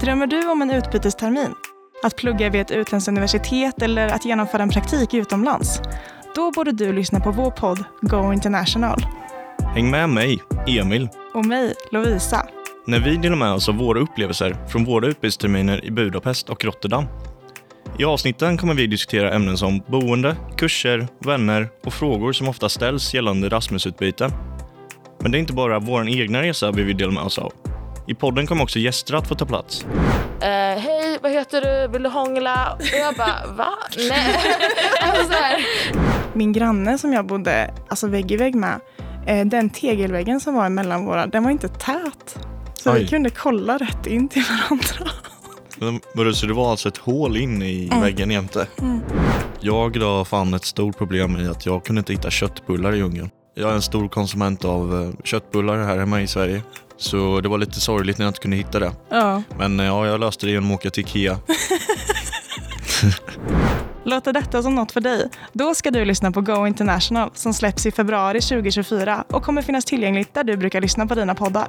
Drömmer du om en utbytestermin? Att plugga vid ett utländskt universitet eller att genomföra en praktik utomlands? Då borde du lyssna på vår podd Go International. Häng med mig, Emil, Och mig, Lovisa. när vi delar med oss av våra upplevelser från våra utbytesterminer i Budapest och Rotterdam. I avsnitten kommer vi diskutera ämnen som boende, kurser, vänner och frågor som ofta ställs gällande Erasmusutbyte. Men det är inte bara vår egna resa vi vill dela med oss av. I podden kommer också gäster att få ta plats. Eh, Hej, vad heter du? Vill du hångla? Och jag bara, va? Nej. alltså. Min granne som jag bodde alltså vägg i vägg med, eh, den tegelväggen som var mellan våra, den var inte tät. Så vi Oj. kunde kolla rätt in till varandra. Men Så det var alltså ett hål in i väggen jämte? Jag då fann ett stort problem i att jag kunde inte hitta köttbullar i Ungern. Jag är en stor konsument av eh, köttbullar här hemma i Sverige. Så det var lite sorgligt när jag inte kunde hitta det. Ja. Men eh, ja, jag löste det genom att åka till Ikea. Låter detta som något för dig? Då ska du lyssna på Go International som släpps i februari 2024 och kommer finnas tillgängligt där du brukar lyssna på dina poddar.